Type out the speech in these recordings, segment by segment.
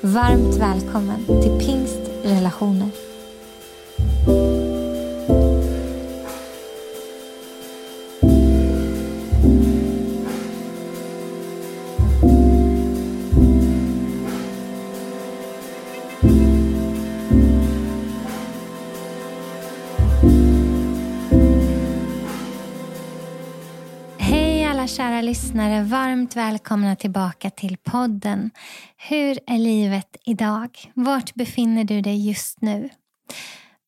Varmt välkommen till Pingst Relationer. Lyssnare, varmt välkomna tillbaka till podden. Hur är livet idag? Vart befinner du dig just nu?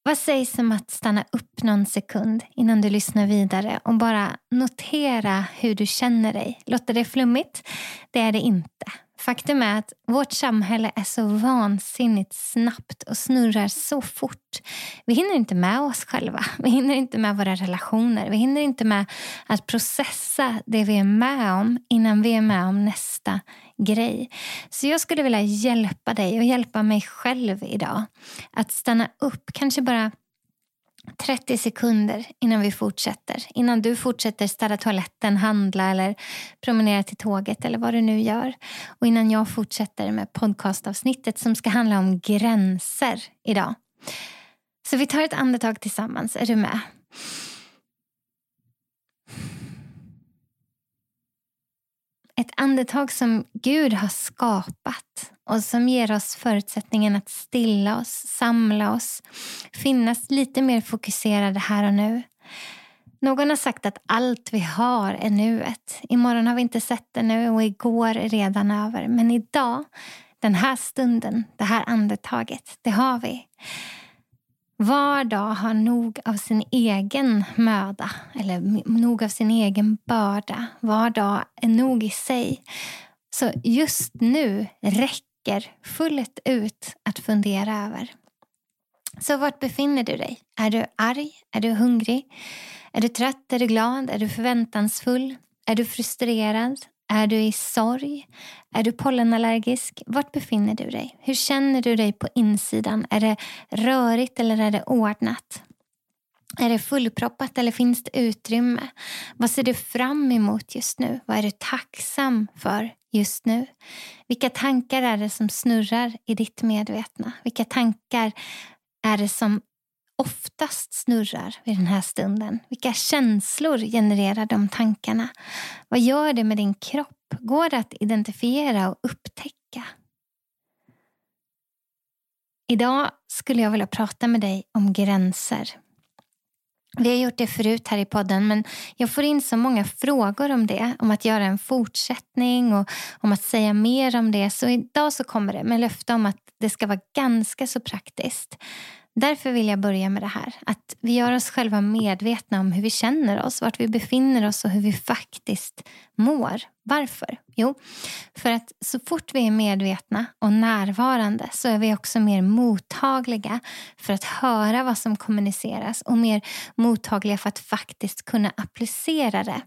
Vad sägs om att stanna upp någon sekund innan du lyssnar vidare och bara notera hur du känner dig? Låter det flummigt? Det är det inte. Faktum är att vårt samhälle är så vansinnigt snabbt och snurrar så fort. Vi hinner inte med oss själva. Vi hinner inte med våra relationer. Vi hinner inte med att processa det vi är med om innan vi är med om nästa grej. Så jag skulle vilja hjälpa dig och hjälpa mig själv idag. Att stanna upp, kanske bara 30 sekunder innan vi fortsätter. Innan du fortsätter städa toaletten, handla eller promenera till tåget eller vad du nu gör. Och innan jag fortsätter med podcastavsnittet som ska handla om gränser idag. Så vi tar ett andetag tillsammans. Är du med? Ett andetag som Gud har skapat och som ger oss förutsättningen att stilla oss, samla oss, finnas lite mer fokuserade här och nu. Någon har sagt att allt vi har är nuet. Imorgon har vi inte sett det nu och igår är redan över. Men idag, den här stunden, det här andetaget, det har vi. Var dag har nog av sin egen möda eller nog av sin egen börda. Var dag är nog i sig. Så just nu räcker fullt ut att fundera över. Så vart befinner du dig? Är du arg? Är du hungrig? Är du trött? Är du glad? Är du förväntansfull? Är du frustrerad? Är du i sorg? Är du pollenallergisk? Vart befinner du dig? Hur känner du dig på insidan? Är det rörigt eller är det ordnat? Är det fullproppat eller finns det utrymme? Vad ser du fram emot just nu? Vad är du tacksam för just nu? Vilka tankar är det som snurrar i ditt medvetna? Vilka tankar är det som oftast snurrar vid den här stunden? Vilka känslor genererar de tankarna? Vad gör det med din kropp? Går det att identifiera och upptäcka? Idag skulle jag vilja prata med dig om gränser. Vi har gjort det förut här i podden men jag får in så många frågor om det. Om att göra en fortsättning och om att säga mer om det. Så idag så kommer det med löfte om att det ska vara ganska så praktiskt. Därför vill jag börja med det här. Att vi gör oss själva medvetna om hur vi känner oss, vart vi befinner oss och hur vi faktiskt mår. Varför? Jo, för att så fort vi är medvetna och närvarande så är vi också mer mottagliga för att höra vad som kommuniceras och mer mottagliga för att faktiskt kunna applicera det.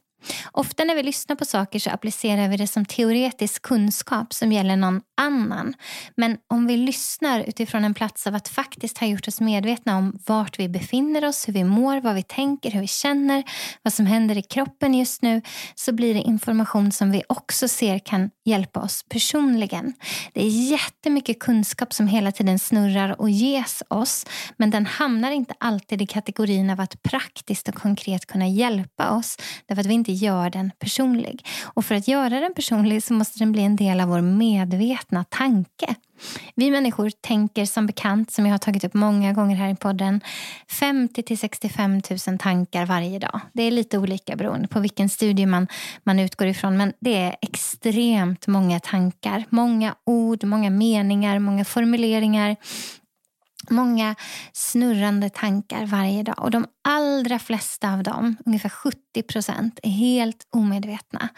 Ofta när vi lyssnar på saker så applicerar vi det som teoretisk kunskap som gäller någon annan. Men om vi lyssnar utifrån en plats av att faktiskt ha gjort oss medvetna om vart vi befinner oss, hur vi mår, vad vi tänker, hur vi känner, vad som händer i kroppen just nu, så blir det information som vi också ser kan hjälpa oss personligen. Det är jättemycket kunskap som hela tiden snurrar och ges oss, men den hamnar inte alltid i kategorin av att praktiskt och konkret kunna hjälpa oss, därför att vi inte gör den personlig. Och för att göra den personlig så måste den bli en del av vår medvetna tanke. Vi människor tänker som bekant, som jag har tagit upp många gånger här i podden, 50 till 65 000 tankar varje dag. Det är lite olika beroende på vilken studie man, man utgår ifrån, men det är extremt många tankar. Många ord, många meningar, många formuleringar, Många snurrande tankar varje dag och de allra flesta av dem, ungefär 70 procent, är helt omedvetna.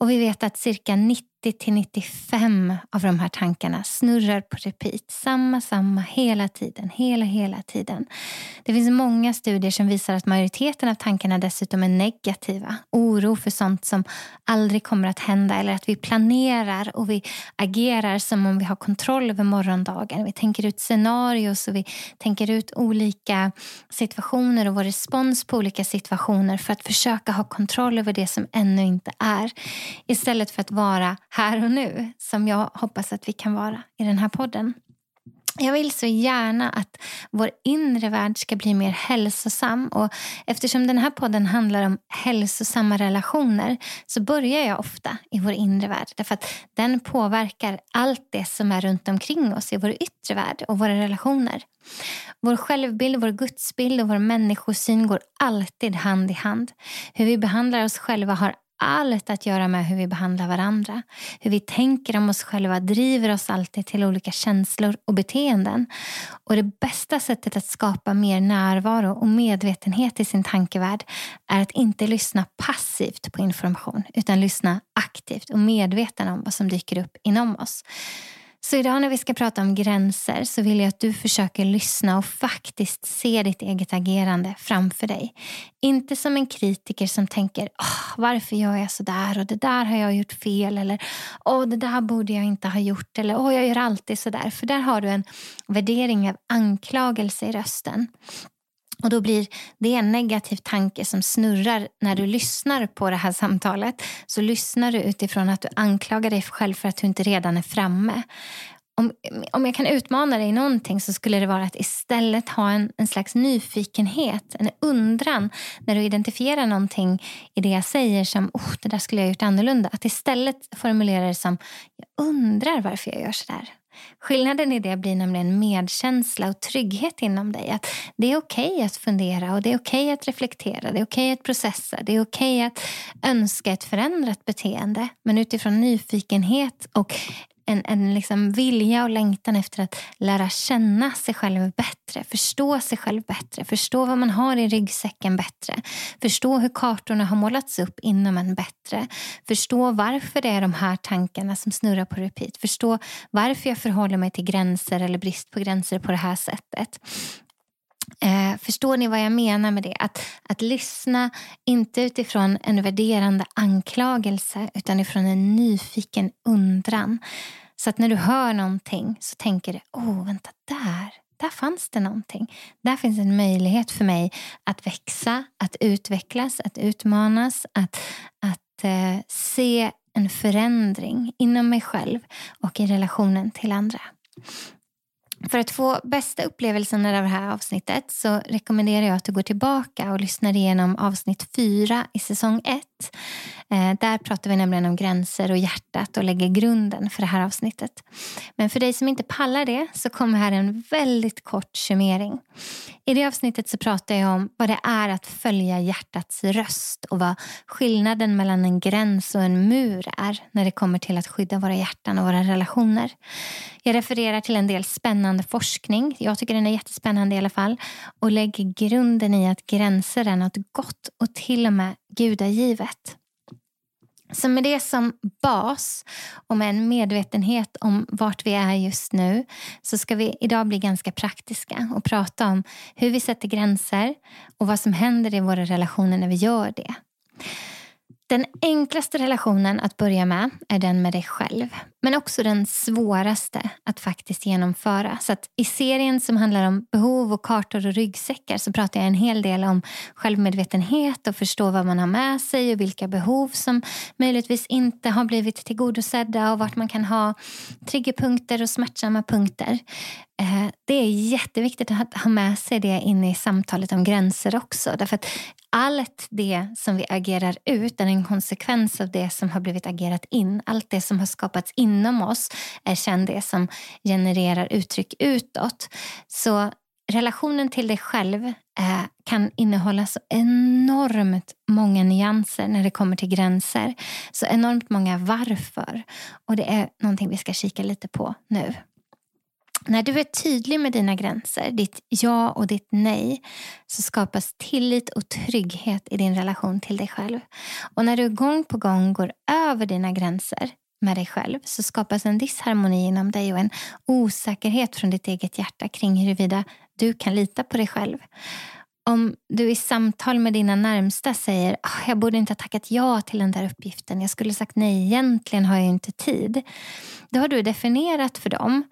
Och vi vet att cirka 90 95 av de här tankarna snurrar på repeat. Samma, samma, hela tiden. Hela, hela tiden. Det finns många studier som visar att majoriteten av tankarna dessutom är negativa. Oro för sånt som aldrig kommer att hända eller att vi planerar och vi agerar som om vi har kontroll över morgondagen. Vi tänker ut scenarios och vi tänker ut olika situationer och vår respons på olika situationer för att försöka ha kontroll över det som ännu inte är. Istället för att vara här och nu som jag hoppas att vi kan vara i den här podden. Jag vill så gärna att vår inre värld ska bli mer hälsosam. Och eftersom den här podden handlar om hälsosamma relationer så börjar jag ofta i vår inre värld. Därför att den påverkar allt det som är runt omkring oss i vår yttre värld och våra relationer. Vår självbild, vår gudsbild och vår människosyn går alltid hand i hand. Hur vi behandlar oss själva har allt att göra med hur vi behandlar varandra. Hur vi tänker om oss själva driver oss alltid till olika känslor och beteenden. Och Det bästa sättet att skapa mer närvaro och medvetenhet i sin tankevärld är att inte lyssna passivt på information utan lyssna aktivt och medveten om vad som dyker upp inom oss. Så idag när vi ska prata om gränser så vill jag att du försöker lyssna och faktiskt se ditt eget agerande framför dig. Inte som en kritiker som tänker oh, varför gör jag så där och det där har jag gjort fel eller oh, det där borde jag inte ha gjort eller oh, jag gör alltid så där. För där har du en värdering av anklagelse i rösten. Och då blir det en negativ tanke som snurrar när du lyssnar på det här samtalet. Så lyssnar du utifrån att du anklagar dig själv för att du inte redan är framme. Om, om jag kan utmana dig i någonting så skulle det vara att istället ha en, en slags nyfikenhet, en undran när du identifierar någonting i det jag säger som oh, det där skulle jag gjort annorlunda. Att istället formulera det som jag undrar varför jag gör så där. Skillnaden i det blir nämligen medkänsla och trygghet inom dig. Att Det är okej okay att fundera och det är okej okay att reflektera. Det är okej okay att processa. Det är okej att önska ett förändrat beteende. Men utifrån nyfikenhet och en, en liksom vilja och längtan efter att lära känna sig själv bättre, förstå sig själv bättre, förstå vad man har i ryggsäcken bättre, förstå hur kartorna har målats upp inom en bättre, förstå varför det är de här tankarna som snurrar på repeat, förstå varför jag förhåller mig till gränser eller brist på gränser på det här sättet. Eh, förstår ni vad jag menar med det? Att, att lyssna inte utifrån en värderande anklagelse utan utifrån en nyfiken undran. Så att när du hör någonting så tänker du, åh, oh, vänta, där, där fanns det någonting. Där finns en möjlighet för mig att växa, att utvecklas, att utmanas, att, att eh, se en förändring inom mig själv och i relationen till andra. För att få bästa upplevelsen av det här avsnittet så rekommenderar jag att du går tillbaka och lyssnar igenom avsnitt fyra i säsong ett. Eh, där pratar vi nämligen om gränser och hjärtat och lägger grunden för det här avsnittet. Men för dig som inte pallar det så kommer här en väldigt kort summering. I det avsnittet så pratar jag om vad det är att följa hjärtats röst och vad skillnaden mellan en gräns och en mur är när det kommer till att skydda våra hjärtan och våra relationer. Jag refererar till en del spännande forskning, jag tycker den är jättespännande i alla fall, och lägger grunden i att gränser är något gott och till och med gudagivet. Så med det som bas och med en medvetenhet om vart vi är just nu så ska vi idag bli ganska praktiska och prata om hur vi sätter gränser och vad som händer i våra relationer när vi gör det. Den enklaste relationen att börja med är den med dig själv. Men också den svåraste att faktiskt genomföra. Så I serien som handlar om behov och kartor och ryggsäckar så pratar jag en hel del om självmedvetenhet och förstå vad man har med sig och vilka behov som möjligtvis inte har blivit tillgodosedda och vart man kan ha triggerpunkter och smärtsamma punkter. Eh, det är jätteviktigt att ha med sig det in i samtalet om gränser också. Därför att allt det som vi agerar ut är en konsekvens av det som har blivit agerat in. Allt det som har skapats in inom oss är sen det som genererar uttryck utåt. Så relationen till dig själv eh, kan innehålla så enormt många nyanser när det kommer till gränser. Så enormt många varför. Och det är någonting vi ska kika lite på nu. När du är tydlig med dina gränser, ditt ja och ditt nej, så skapas tillit och trygghet i din relation till dig själv. Och när du gång på gång går över dina gränser med dig själv så skapas en disharmoni inom dig och en osäkerhet från ditt eget hjärta kring huruvida du kan lita på dig själv. Om du i samtal med dina närmsta säger oh, jag borde inte ha tackat ja till den där uppgiften, jag skulle sagt nej, egentligen har jag inte tid. Då har du definierat för dem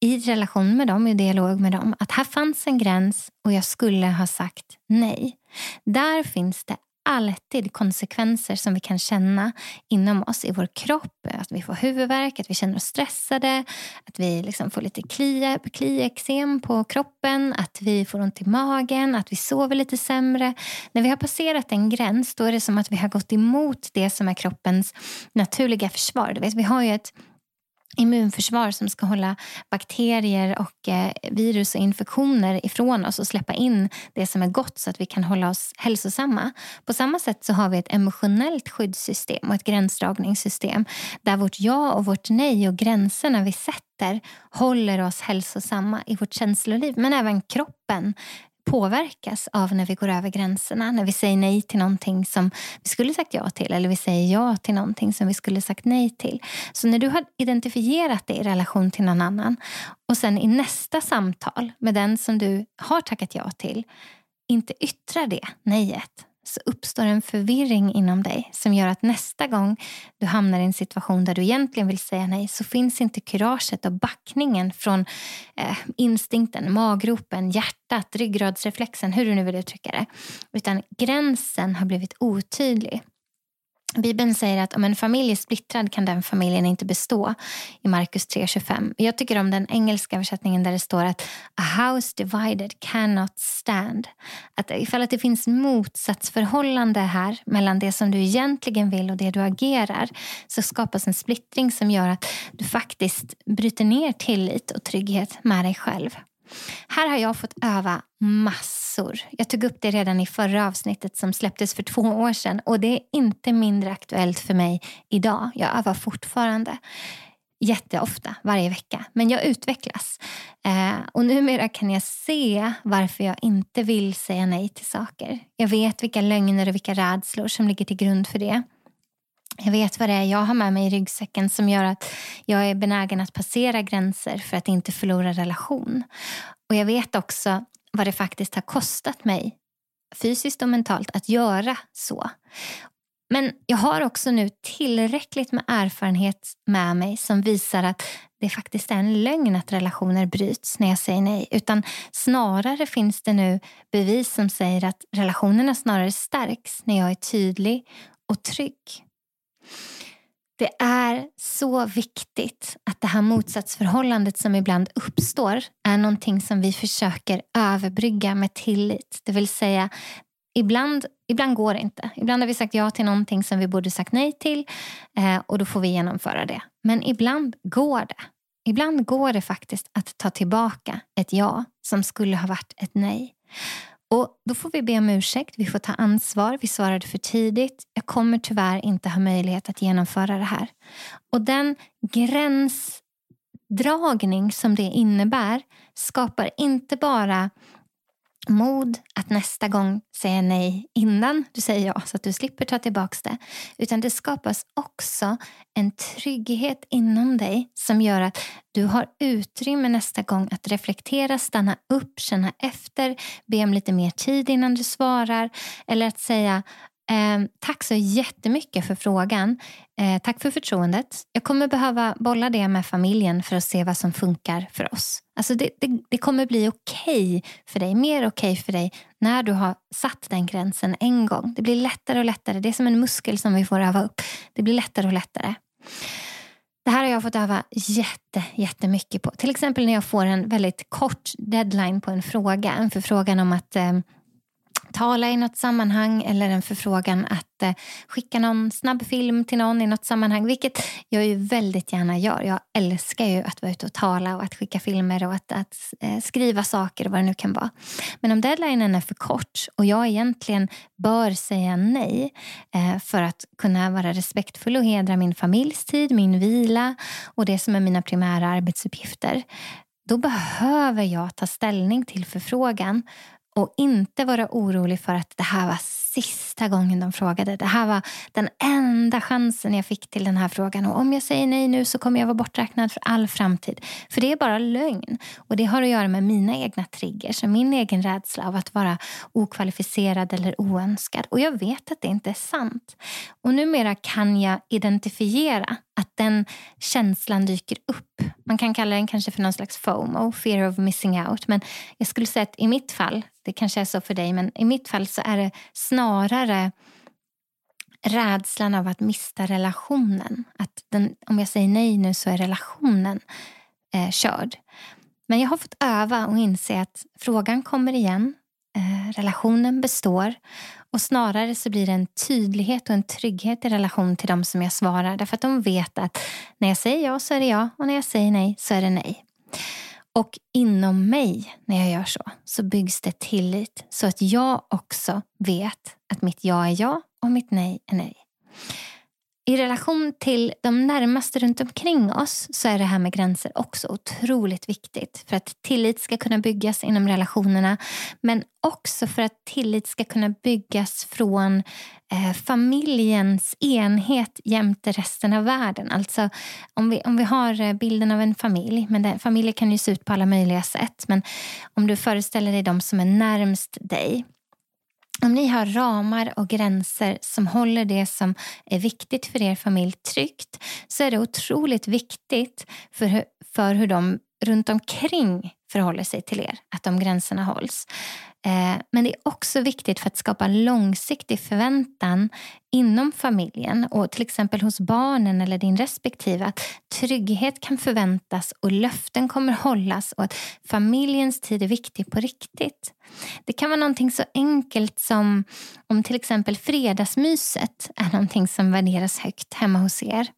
i relation med dem, i dialog med dem, att här fanns en gräns och jag skulle ha sagt nej. Där finns det alltid konsekvenser som vi kan känna inom oss, i vår kropp. Att vi får huvudvärk, att vi känner oss stressade, att vi liksom får lite klie, kliexem på kroppen, att vi får ont i magen, att vi sover lite sämre. När vi har passerat en gräns då är det som att vi har gått emot det som är kroppens naturliga försvar. Du vet, vi har ju ett immunförsvar som ska hålla bakterier och eh, virus och infektioner ifrån oss och släppa in det som är gott så att vi kan hålla oss hälsosamma. På samma sätt så har vi ett emotionellt skyddssystem och ett gränsdragningssystem där vårt ja och vårt nej och gränserna vi sätter håller oss hälsosamma i vårt känsloliv. Men även kroppen påverkas av när vi går över gränserna. När vi säger nej till någonting som vi skulle sagt ja till eller vi säger ja till någonting som vi skulle sagt nej till. Så när du har identifierat det i relation till någon annan och sen i nästa samtal med den som du har tackat ja till inte yttrar det nejet så uppstår en förvirring inom dig som gör att nästa gång du hamnar i en situation där du egentligen vill säga nej så finns inte kuraget och backningen från eh, instinkten, magropen, hjärtat, ryggradsreflexen, hur du nu vill uttrycka det. Utan gränsen har blivit otydlig. Bibeln säger att om en familj är splittrad kan den familjen inte bestå i Markus 3.25. Jag tycker om den engelska översättningen där det står att a house divided cannot stand. Att ifall att det finns motsatsförhållande här mellan det som du egentligen vill och det du agerar så skapas en splittring som gör att du faktiskt bryter ner tillit och trygghet med dig själv. Här har jag fått öva massor. Jag tog upp det redan i förra avsnittet som släpptes för två år sedan och det är inte mindre aktuellt för mig idag. Jag övar fortfarande jätteofta, varje vecka. Men jag utvecklas. Eh, och numera kan jag se varför jag inte vill säga nej till saker. Jag vet vilka lögner och vilka rädslor som ligger till grund för det. Jag vet vad det är jag har med mig i ryggsäcken som gör att jag är benägen att passera gränser för att inte förlora relation. Och jag vet också vad det faktiskt har kostat mig fysiskt och mentalt att göra så. Men jag har också nu tillräckligt med erfarenhet med mig som visar att det faktiskt är en lögn att relationer bryts när jag säger nej. Utan snarare finns det nu bevis som säger att relationerna snarare stärks när jag är tydlig och trygg. Det är så viktigt att det här motsatsförhållandet som ibland uppstår är någonting som vi försöker överbrygga med tillit. Det vill säga, ibland, ibland går det inte. Ibland har vi sagt ja till någonting som vi borde sagt nej till eh, och då får vi genomföra det. Men ibland går det. Ibland går det faktiskt att ta tillbaka ett ja som skulle ha varit ett nej. Och Då får vi be om ursäkt, vi får ta ansvar, vi svarade för tidigt. Jag kommer tyvärr inte ha möjlighet att genomföra det här. Och den gränsdragning som det innebär skapar inte bara mod att nästa gång säga nej innan du säger ja så att du slipper ta tillbaka det. Utan det skapas också en trygghet inom dig som gör att du har utrymme nästa gång att reflektera, stanna upp, känna efter, be om lite mer tid innan du svarar eller att säga Eh, tack så jättemycket för frågan. Eh, tack för förtroendet. Jag kommer behöva bolla det med familjen för att se vad som funkar för oss. Alltså det, det, det kommer bli okej okay för dig, mer okej okay för dig när du har satt den gränsen en gång. Det blir lättare och lättare. Det är som en muskel som vi får öva upp. Det blir lättare och lättare. Det här har jag fått öva jätte, jättemycket på. Till exempel när jag får en väldigt kort deadline på en fråga. En förfrågan om att eh, tala i något sammanhang eller en förfrågan att eh, skicka någon snabb film till någon i något sammanhang. Vilket jag ju väldigt gärna gör. Jag älskar ju att vara ute och tala och att skicka filmer och att, att eh, skriva saker och vad det nu kan vara. Men om deadlinen är för kort och jag egentligen bör säga nej eh, för att kunna vara respektfull och hedra min familjs tid, min vila och det som är mina primära arbetsuppgifter då behöver jag ta ställning till förfrågan och inte vara orolig för att det här var sista gången de frågade. Det här var den enda chansen jag fick till den här frågan. Och om jag säger nej nu så kommer jag vara borträknad för all framtid. För det är bara lögn. Och det har att göra med mina egna triggers och min egen rädsla av att vara okvalificerad eller oönskad. Och jag vet att det inte är sant. Och numera kan jag identifiera att den känslan dyker upp. Man kan kalla den kanske för någon slags FOMO, fear of missing out. Men jag skulle säga att i mitt fall, det kanske är så för dig, men i mitt fall så är det snarare rädslan av att mista relationen. Att den, om jag säger nej nu så är relationen eh, körd. Men jag har fått öva och inse att frågan kommer igen. Eh, relationen består. Och Snarare så blir det en tydlighet och en trygghet i relation till de som jag svarar. Därför att de vet att när jag säger ja så är det ja och när jag säger nej så är det nej. Och inom mig, när jag gör så, så byggs det tillit så att jag också vet att mitt ja är ja och mitt nej är nej. I relation till de närmaste runt omkring oss så är det här med gränser också otroligt viktigt för att tillit ska kunna byggas inom relationerna men också för att tillit ska kunna byggas från eh, familjens enhet jämte resten av världen. Alltså om vi, om vi har eh, bilden av en familj, men den, familjer kan ju se ut på alla möjliga sätt men om du föreställer dig de som är närmst dig om ni har ramar och gränser som håller det som är viktigt för er familj tryggt så är det otroligt viktigt för hur, för hur de runt omkring förhåller sig till er, att de gränserna hålls. Eh, men det är också viktigt för att skapa långsiktig förväntan inom familjen och till exempel hos barnen eller din respektive att trygghet kan förväntas och löften kommer hållas och att familjens tid är viktig på riktigt. Det kan vara någonting så enkelt som om till exempel fredagsmyset är någonting som värderas högt hemma hos er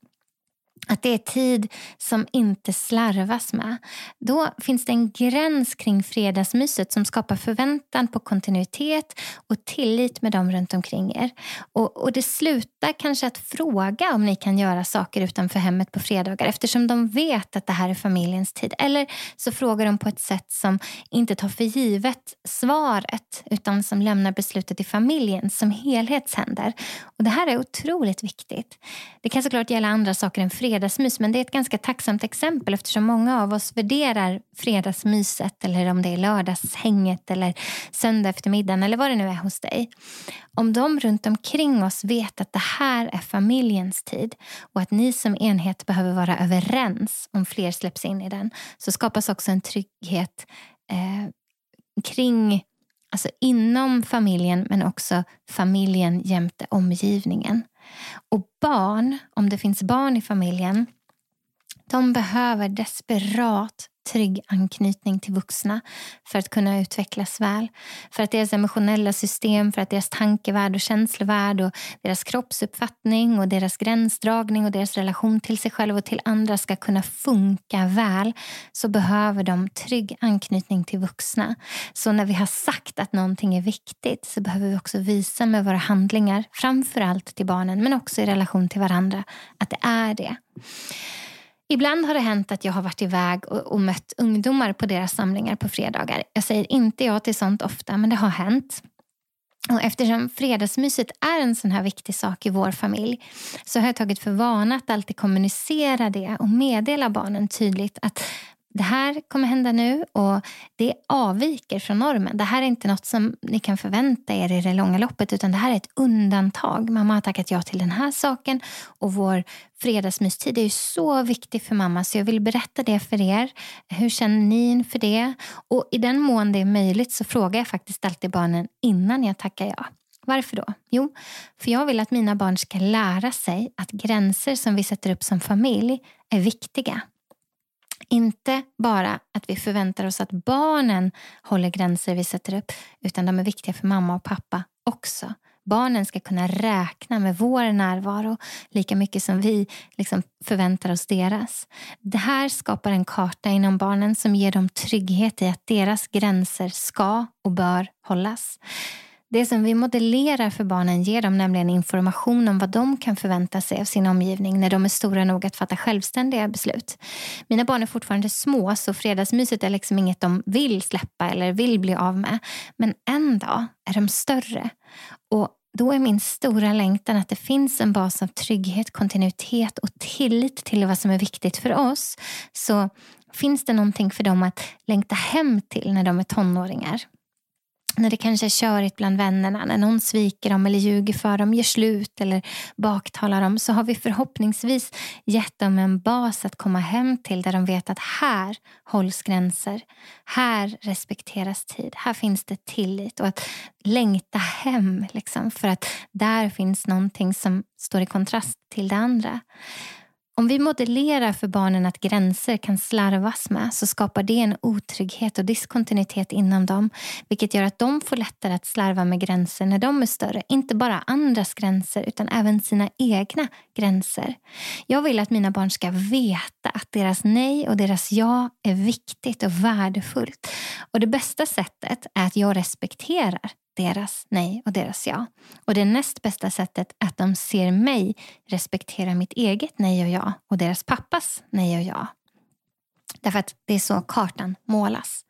att det är tid som inte slarvas med. Då finns det en gräns kring fredagsmyset som skapar förväntan på kontinuitet och tillit med dem runt omkring er. Och, och det slutar kanske att fråga om ni kan göra saker utanför hemmet på fredagar eftersom de vet att det här är familjens tid. Eller så frågar de på ett sätt som inte tar för givet svaret utan som lämnar beslutet i familjen som helhetshänder. Och det här är otroligt viktigt. Det kan såklart gälla andra saker än fredag fredagsmys men det är ett ganska tacksamt exempel eftersom många av oss värderar fredagsmyset eller om det är lördagshänget eller söndag eftermiddagen eller vad det nu är hos dig. Om de runt omkring oss vet att det här är familjens tid och att ni som enhet behöver vara överens om fler släpps in i den så skapas också en trygghet eh, kring Alltså inom familjen men också familjen jämte omgivningen. Och barn, om det finns barn i familjen, de behöver desperat trygg anknytning till vuxna för att kunna utvecklas väl. För att deras emotionella system, för att deras tankevärld och känslovärld och deras kroppsuppfattning och deras gränsdragning och deras relation till sig själv och till andra ska kunna funka väl så behöver de trygg anknytning till vuxna. Så när vi har sagt att någonting är viktigt så behöver vi också visa med våra handlingar, framför allt till barnen men också i relation till varandra, att det är det. Ibland har det hänt att jag har varit iväg och, och mött ungdomar på deras samlingar på fredagar. Jag säger inte ja till sånt ofta, men det har hänt. Och eftersom fredagsmyset är en sån här viktig sak i vår familj så har jag tagit för vana att alltid kommunicera det och meddela barnen tydligt att det här kommer hända nu och det avviker från normen. Det här är inte något som ni kan förvänta er i det långa loppet utan det här är ett undantag. Mamma har tackat ja till den här saken och vår fredagsmystid är ju så viktig för mamma så jag vill berätta det för er. Hur känner ni inför det? Och i den mån det är möjligt så frågar jag faktiskt alltid barnen innan jag tackar ja. Varför då? Jo, för jag vill att mina barn ska lära sig att gränser som vi sätter upp som familj är viktiga. Inte bara att vi förväntar oss att barnen håller gränser vi sätter upp utan de är viktiga för mamma och pappa också. Barnen ska kunna räkna med vår närvaro lika mycket som vi liksom förväntar oss deras. Det här skapar en karta inom barnen som ger dem trygghet i att deras gränser ska och bör hållas. Det som vi modellerar för barnen ger dem nämligen information om vad de kan förvänta sig av sin omgivning när de är stora nog att fatta självständiga beslut. Mina barn är fortfarande små så fredagsmyset är liksom inget de vill släppa eller vill bli av med. Men en dag är de större. Och då är min stora längtan att det finns en bas av trygghet, kontinuitet och tillit till vad som är viktigt för oss. Så finns det någonting för dem att längta hem till när de är tonåringar när det kanske är körigt bland vännerna, när någon sviker dem eller ljuger för dem, gör slut eller baktalar dem så har vi förhoppningsvis gett dem en bas att komma hem till där de vet att här hålls gränser. Här respekteras tid. Här finns det tillit och att längta hem liksom, för att där finns någonting som står i kontrast till det andra. Om vi modellerar för barnen att gränser kan slarvas med så skapar det en otrygghet och diskontinuitet inom dem vilket gör att de får lättare att slarva med gränser när de är större. Inte bara andras gränser utan även sina egna gränser. Jag vill att mina barn ska veta att deras nej och deras ja är viktigt och värdefullt. Och Det bästa sättet är att jag respekterar deras nej och deras ja. Och det näst bästa sättet är att de ser mig respektera mitt eget nej och ja och deras pappas nej och ja. Därför att det är så kartan målas.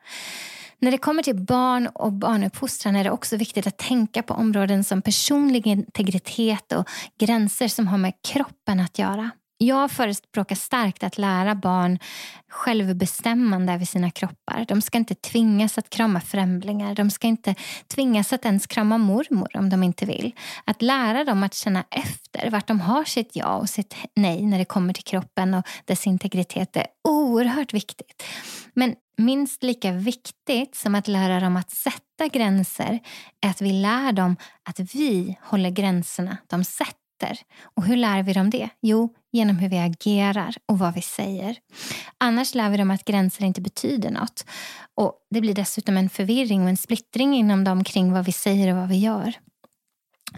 När det kommer till barn och barnuppfostran är det också viktigt att tänka på områden som personlig integritet och gränser som har med kroppen att göra. Jag förespråkar starkt att lära barn självbestämmande över sina kroppar. De ska inte tvingas att krama främlingar. De ska inte tvingas att ens krama mormor om de inte vill. Att lära dem att känna efter vart de har sitt ja och sitt nej när det kommer till kroppen och dess integritet är oerhört viktigt. Men minst lika viktigt som att lära dem att sätta gränser är att vi lär dem att vi håller gränserna de sätter. Och hur lär vi dem det? Jo, genom hur vi agerar och vad vi säger. Annars lär vi dem att gränser inte betyder något. Och Det blir dessutom en förvirring och en splittring inom dem kring vad vi säger och vad vi gör.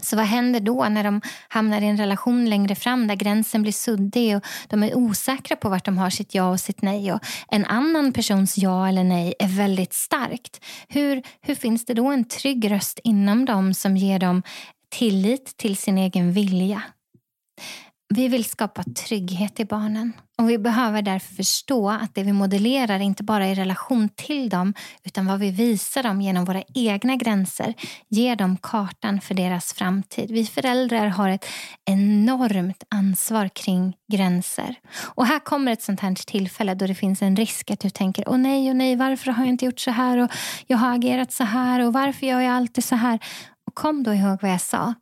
Så vad händer då när de hamnar i en relation längre fram där gränsen blir suddig och de är osäkra på vart de har sitt ja och sitt nej och en annan persons ja eller nej är väldigt starkt. Hur, hur finns det då en trygg röst inom dem som ger dem tillit till sin egen vilja. Vi vill skapa trygghet i barnen och vi behöver därför förstå att det vi modellerar inte bara är i relation till dem utan vad vi visar dem genom våra egna gränser ger dem kartan för deras framtid. Vi föräldrar har ett enormt ansvar kring gränser. Och här kommer ett sånt här tillfälle då det finns en risk att du tänker åh nej, åh nej, varför har jag inte gjort så här och jag har agerat så här och varför gör jag alltid så här? Och kom då ihåg vad jag sa.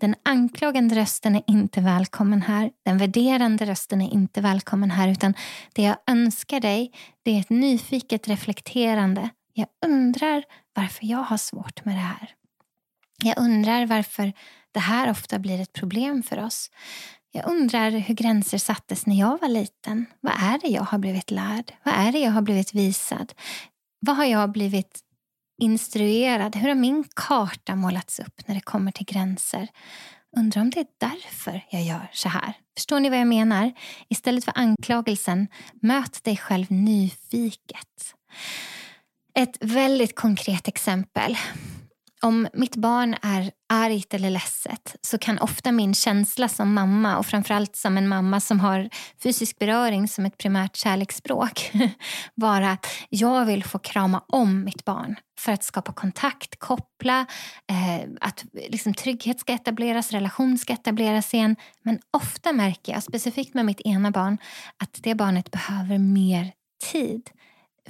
Den anklagande rösten är inte välkommen här. Den värderande rösten är inte välkommen här. Utan det jag önskar dig det är ett nyfiket reflekterande. Jag undrar varför jag har svårt med det här. Jag undrar varför det här ofta blir ett problem för oss. Jag undrar hur gränser sattes när jag var liten. Vad är det jag har blivit lärd? Vad är det jag har blivit visad? Vad har jag blivit instruerad. Hur har min karta målats upp när det kommer till gränser? Undrar om det är därför jag gör så här. Förstår ni vad jag menar? Istället för anklagelsen, möt dig själv nyfiket. Ett väldigt konkret exempel om mitt barn är argt eller ledset så kan ofta min känsla som mamma och framförallt som en mamma som har fysisk beröring som ett primärt kärleksspråk vara att jag vill få krama om mitt barn för att skapa kontakt, koppla, eh, att liksom, trygghet ska etableras, relation ska etableras igen. Men ofta märker jag, specifikt med mitt ena barn, att det barnet behöver mer tid.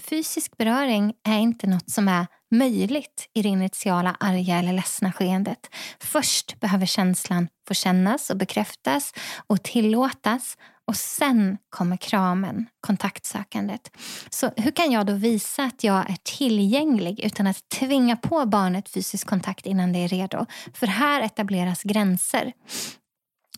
Fysisk beröring är inte något som är möjligt i det initiala arga eller ledsna skeendet. Först behöver känslan få kännas och bekräftas och tillåtas och sen kommer kramen, kontaktsökandet. Så hur kan jag då visa att jag är tillgänglig utan att tvinga på barnet fysisk kontakt innan det är redo? För här etableras gränser.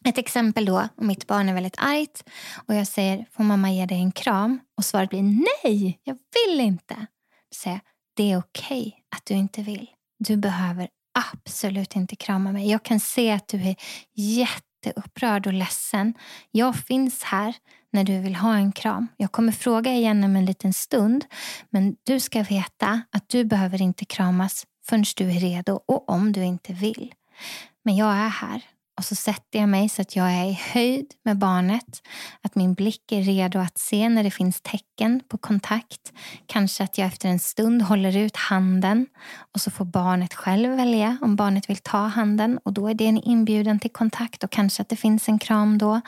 Ett exempel då, om mitt barn är väldigt argt och jag säger får mamma ge dig en kram? Och svaret blir nej, jag vill inte. Då säger det är okej okay att du inte vill. Du behöver absolut inte krama mig. Jag kan se att du är jätteupprörd och ledsen. Jag finns här när du vill ha en kram. Jag kommer fråga igen om en liten stund. Men du ska veta att du behöver inte kramas förrän du är redo och om du inte vill. Men jag är här och så sätter jag mig så att jag är i höjd med barnet. Att min blick är redo att se när det finns tecken på kontakt. Kanske att jag efter en stund håller ut handen och så får barnet själv välja om barnet vill ta handen. Och Då är det en inbjudan till kontakt och kanske att det finns en kram då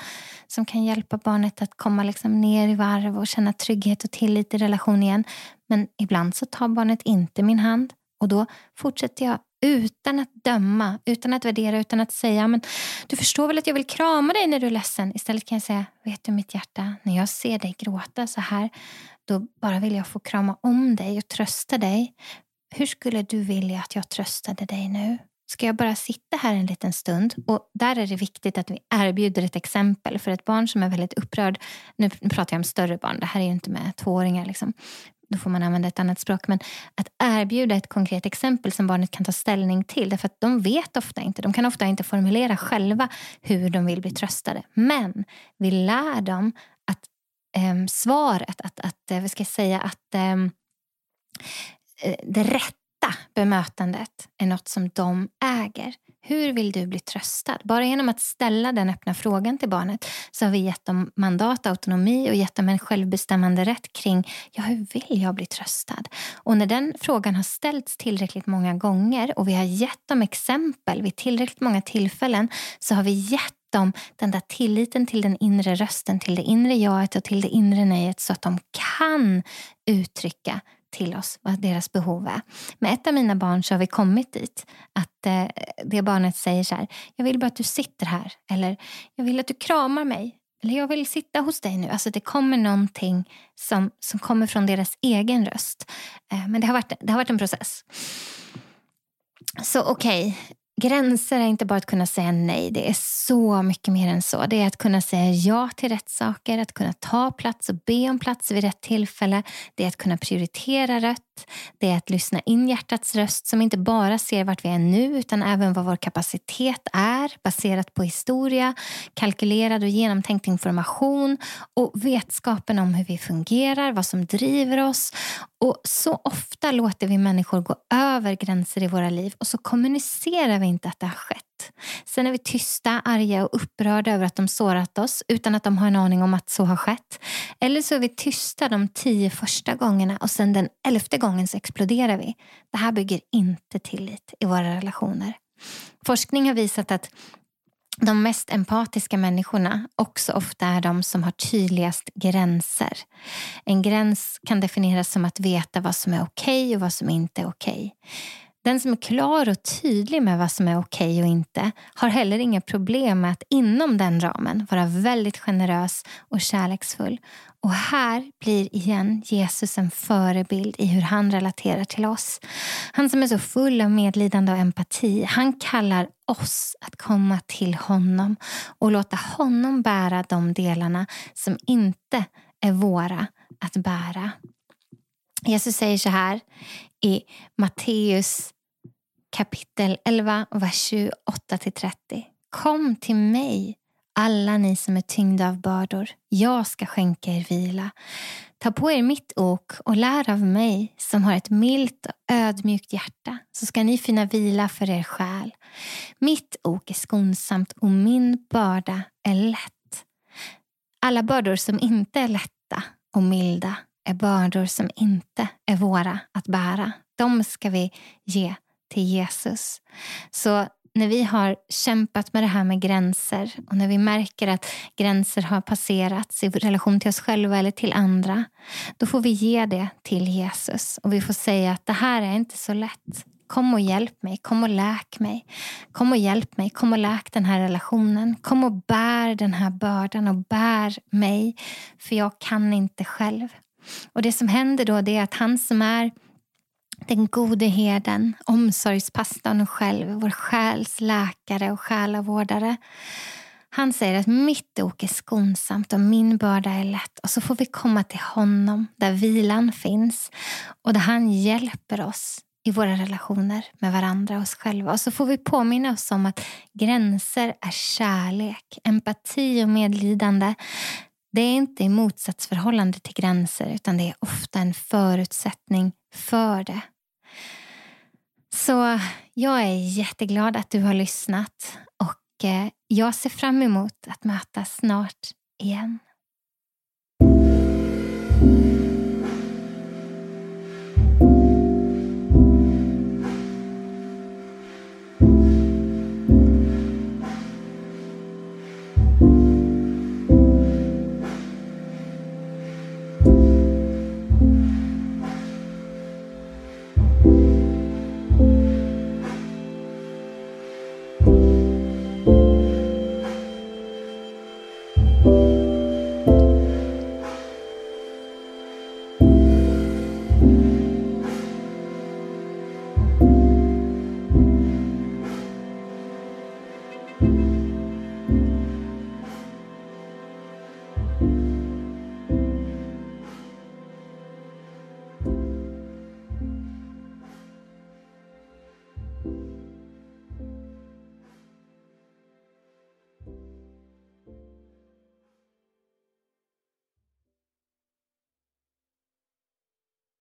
som kan hjälpa barnet att komma liksom ner i varv och känna trygghet och tillit i relation igen. Men ibland så tar barnet inte min hand och då fortsätter jag utan att döma, utan att värdera, utan att säga men du förstår väl att jag vill krama dig när du är ledsen. Istället kan jag säga, vet du mitt hjärta, när jag ser dig gråta så här, då bara vill jag få krama om dig och trösta dig. Hur skulle du vilja att jag tröstade dig nu? Ska jag bara sitta här en liten stund? Och Där är det viktigt att vi erbjuder ett exempel. För ett barn som är väldigt upprörd, nu pratar jag om större barn, det här är ju inte med tvååringar. Liksom då får man använda ett annat språk. Men att erbjuda ett konkret exempel som barnet kan ta ställning till. Därför att de vet ofta inte, de kan ofta inte formulera själva hur de vill bli tröstade. Men vi lär dem att eh, svaret, att, att, eh, vad ska jag säga, att ehm, eh, det rätta bemötandet är något som de äger. Hur vill du bli tröstad? Bara genom att ställa den öppna frågan till barnet så har vi gett dem mandat, autonomi och gett dem en självbestämmande rätt kring ja, hur vill jag bli tröstad? Och när den frågan har ställts tillräckligt många gånger och vi har gett dem exempel vid tillräckligt många tillfällen så har vi gett dem den där tilliten till den inre rösten, till det inre jaet och till det inre nejet så att de kan uttrycka till oss vad deras behov är. Med ett av mina barn så har vi kommit dit att eh, det barnet säger så här, jag vill bara att du sitter här eller jag vill att du kramar mig eller jag vill sitta hos dig nu. Alltså det kommer någonting som, som kommer från deras egen röst. Eh, men det har, varit, det har varit en process. Så okej, okay, Gränser är inte bara att kunna säga nej, det är så mycket mer än så. Det är att kunna säga ja till rätt saker, att kunna ta plats och be om plats vid rätt tillfälle. Det är att kunna prioritera rätt. Det är att lyssna in hjärtats röst som inte bara ser vart vi är nu utan även vad vår kapacitet är baserat på historia, kalkylerad och genomtänkt information och vetskapen om hur vi fungerar, vad som driver oss. Och Så ofta låter vi människor gå över gränser i våra liv och så kommunicerar vi inte att det har skett. Sen är vi tysta, arga och upprörda över att de sårat oss utan att de har en aning om att så har skett. Eller så är vi tysta de tio första gångerna och sen den elfte gången så exploderar vi. Det här bygger inte tillit i våra relationer. Forskning har visat att de mest empatiska människorna också ofta är de som har tydligast gränser. En gräns kan definieras som att veta vad som är okej okay och vad som inte är okej. Okay. Den som är klar och tydlig med vad som är okej okay och inte har heller inga problem med att inom den ramen vara väldigt generös och kärleksfull. Och här blir igen Jesus en förebild i hur han relaterar till oss. Han som är så full av medlidande och empati, han kallar oss att komma till honom och låta honom bära de delarna som inte är våra att bära. Jesus säger så här i Matteus kapitel 11, vers 28-30. Kom till mig, alla ni som är tyngda av bördor. Jag ska skänka er vila. Ta på er mitt ok och lär av mig som har ett milt och ödmjukt hjärta så ska ni finna vila för er själ. Mitt ok är skonsamt och min börda är lätt. Alla bördor som inte är lätta och milda är bördor som inte är våra att bära. De ska vi ge till Jesus. Så när vi har kämpat med det här med gränser och när vi märker att gränser har passerats i relation till oss själva eller till andra, då får vi ge det till Jesus och vi får säga att det här är inte så lätt. Kom och hjälp mig, kom och läk mig. Kom och hjälp mig, kom och läk den här relationen. Kom och bär den här bördan och bär mig, för jag kan inte själv. Och det som händer då det är att han som är den gode herden, omsorgspastorn själv, vår själs läkare och själavårdare. Han säger att mitt ok är skonsamt och min börda är lätt. Och så får vi komma till honom där vilan finns och där han hjälper oss i våra relationer med varandra och oss själva. Och så får vi påminna oss om att gränser är kärlek, empati och medlidande. Det är inte i motsatsförhållande till gränser utan det är ofta en förutsättning för det. Så jag är jätteglad att du har lyssnat och eh, jag ser fram emot att mötas snart igen.